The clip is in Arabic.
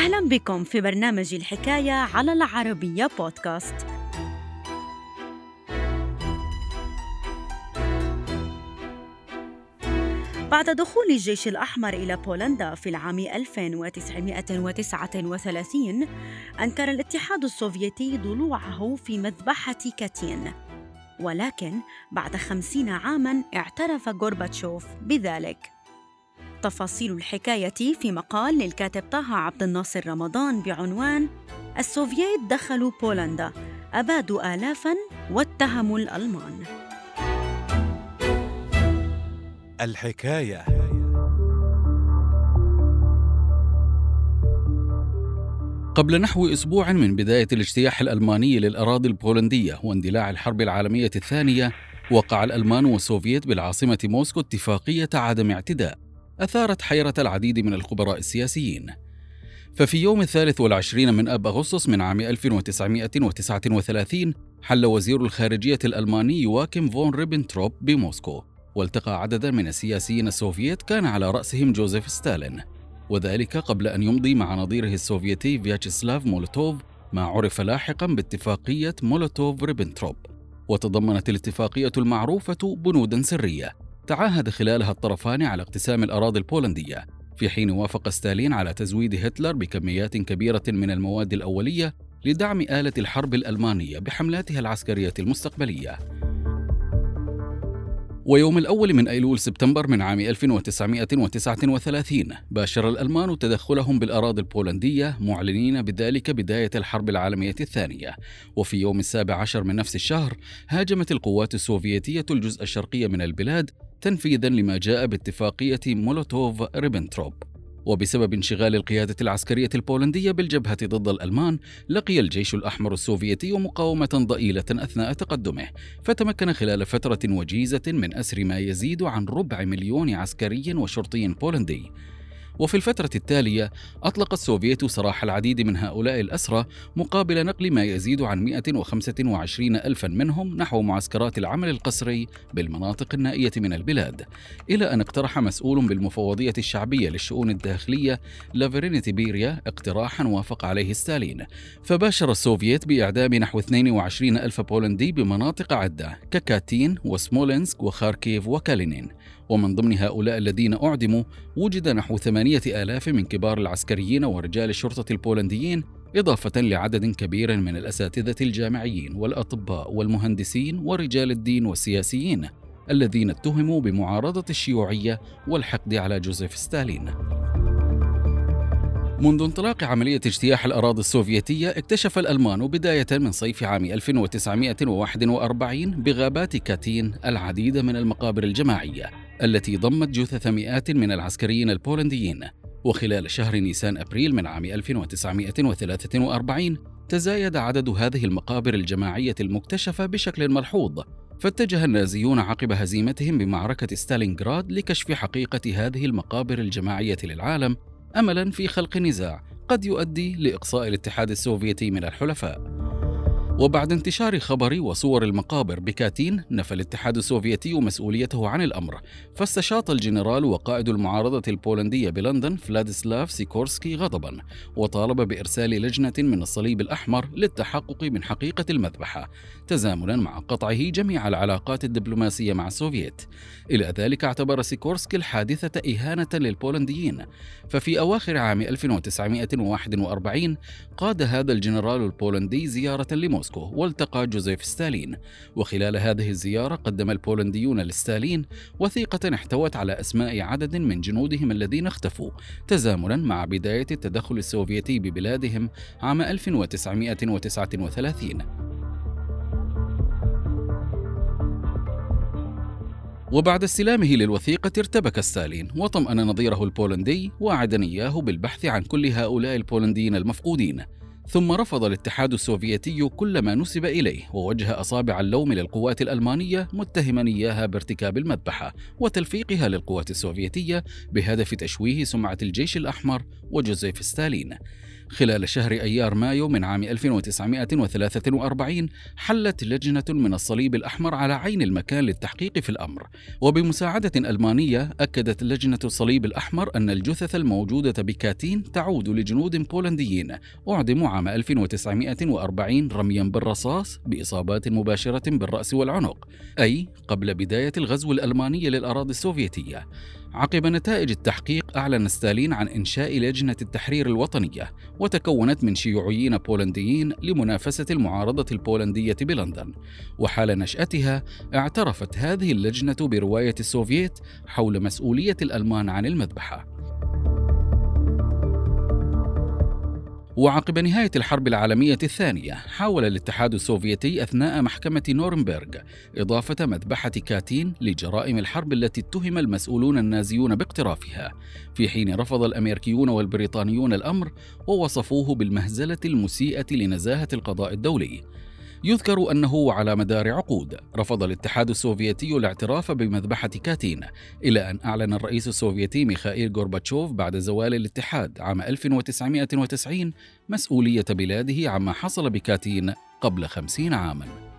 أهلا بكم في برنامج الحكاية على العربية بودكاست. بعد دخول الجيش الأحمر إلى بولندا في العام 1939 أنكر الاتحاد السوفيتي ضلوعه في مذبحة كاتين. ولكن بعد خمسين عاماً اعترف غورباتشوف بذلك. تفاصيل الحكاية في مقال للكاتب طه عبد الناصر رمضان بعنوان السوفييت دخلوا بولندا أبادوا آلافاً واتهموا الألمان. الحكاية. قبل نحو أسبوع من بداية الاجتياح الألماني للأراضي البولندية واندلاع الحرب العالمية الثانية وقع الألمان والسوفييت بالعاصمة موسكو اتفاقية عدم اعتداء. أثارت حيرة العديد من الخبراء السياسيين. ففي يوم الثالث والعشرين من أب أغسطس من عام 1939 حل وزير الخارجية الألماني يواكيم فون ريبنتروب بموسكو والتقى عددا من السياسيين السوفييت كان على رأسهم جوزيف ستالين. وذلك قبل أن يمضي مع نظيره السوفيتي فياتشسلاف مولوتوف ما عرف لاحقا باتفاقية مولوتوف ريبنتروب. وتضمنت الاتفاقية المعروفة بنودا سرية. تعاهد خلالها الطرفان على اقتسام الأراضي البولندية في حين وافق ستالين على تزويد هتلر بكميات كبيرة من المواد الأولية لدعم آلة الحرب الألمانية بحملاتها العسكرية المستقبلية. ويوم الأول من أيلول سبتمبر من عام 1939 باشر الألمان تدخلهم بالأراضي البولندية معلنين بذلك بداية الحرب العالمية الثانية. وفي يوم السابع عشر من نفس الشهر هاجمت القوات السوفيتية الجزء الشرقي من البلاد تنفيذا لما جاء باتفاقية مولوتوف ريبنتروب وبسبب انشغال القيادة العسكرية البولندية بالجبهة ضد الألمان لقي الجيش الأحمر السوفيتي مقاومة ضئيلة أثناء تقدمه فتمكن خلال فترة وجيزة من أسر ما يزيد عن ربع مليون عسكري وشرطي بولندي. وفي الفترة التالية أطلق السوفييت سراح العديد من هؤلاء الأسرى مقابل نقل ما يزيد عن 125 ألفا منهم نحو معسكرات العمل القسري بالمناطق النائية من البلاد إلى أن اقترح مسؤول بالمفوضية الشعبية للشؤون الداخلية لافرينتي بيريا اقتراحا وافق عليه ستالين فباشر السوفييت بإعدام نحو 22 ألف بولندي بمناطق عدة ككاتين وسمولنسك وخاركيف وكالينين ومن ضمن هؤلاء الذين أعدموا وجد نحو ثمانية آلاف من كبار العسكريين ورجال الشرطة البولنديين إضافة لعدد كبير من الأساتذة الجامعيين والأطباء والمهندسين ورجال الدين والسياسيين الذين اتهموا بمعارضة الشيوعية والحقد على جوزيف ستالين. منذ انطلاق عملية اجتياح الأراضي السوفيتية اكتشف الألمان بداية من صيف عام 1941 بغابات كاتين العديد من المقابر الجماعية التي ضمت جثث مئات من العسكريين البولنديين. وخلال شهر نيسان أبريل من عام 1943 تزايد عدد هذه المقابر الجماعية المكتشفة بشكل ملحوظ فاتجه النازيون عقب هزيمتهم بمعركة ستالينغراد لكشف حقيقة هذه المقابر الجماعية للعالم املا في خلق نزاع قد يؤدي لإقصاء الاتحاد السوفيتي من الحلفاء. وبعد انتشار خبر وصور المقابر بكاتين نفى الاتحاد السوفيتي مسؤوليته عن الأمر فاستشاط الجنرال وقائد المعارضة البولندية بلندن فلاديسلاف سيكورسكي غضبا وطالب بإرسال لجنة من الصليب الأحمر للتحقق من حقيقة المذبحة تزامنا مع قطعه جميع العلاقات الدبلوماسية مع السوفييت. إلى ذلك اعتبر سيكورسكي الحادثة إهانة للبولنديين. ففي أواخر عام 1941 قاد هذا الجنرال البولندي زيارة لموسكو. موسكو والتقى جوزيف ستالين. وخلال هذه الزيارة قدم البولنديون لستالين وثيقة احتوت على أسماء عدد من جنودهم الذين اختفوا تزامنا مع بداية التدخل السوفيتي ببلادهم عام 1939 وبعد استلامه للوثيقة ارتبك ستالين وطمأن نظيره البولندي واعدا إياه بالبحث عن كل هؤلاء البولنديين المفقودين. ثم رفض الاتحاد السوفيتي كل ما نسب إليه ووجه أصابع اللوم للقوات الألمانية متهما إياها بارتكاب المذبحة وتلفيقها للقوات السوفيتية بهدف تشويه سمعة الجيش الأحمر وجوزيف ستالين. خلال شهر أيار مايو من عام 1943 حلت لجنة من الصليب الأحمر على عين المكان للتحقيق في الأمر. وبمساعدة ألمانية أكدت لجنة الصليب الأحمر أن الجثث الموجودة بكاتين تعود لجنود بولنديين. أعدموا عام 1940 رميا بالرصاص بإصابات مباشرة بالرأس والعنق أي قبل بداية الغزو الألماني للأراضي السوفيتية. عقب نتائج التحقيق أعلن ستالين عن إنشاء لجنة التحرير الوطنية وتكونت من شيوعيين بولنديين لمنافسة المعارضة البولندية بلندن. وحال نشأتها اعترفت هذه اللجنة برواية السوفييت حول مسؤولية الألمان عن المذبحة. وعقب نهاية الحرب العالمية الثانية حاول الاتحاد السوفيتي أثناء محكمة نورنبرغ إضافة مذبحة كاتين لجرائم الحرب التي اتهم المسؤولون النازيون باقترافها. في حين رفض الأمريكيون والبريطانيون الأمر ووصفوه بالمهزلة المسيئة لنزاهة القضاء الدولي. يذكر أنه على مدار عقود رفض الاتحاد السوفيتي الاعتراف بمذبحة كاتين إلى أن أعلن الرئيس السوفيتي ميخائيل غورباتشوف بعد زوال الاتحاد عام 1990 مسؤولية بلاده عما حصل بكاتين قبل خمسين عاماً.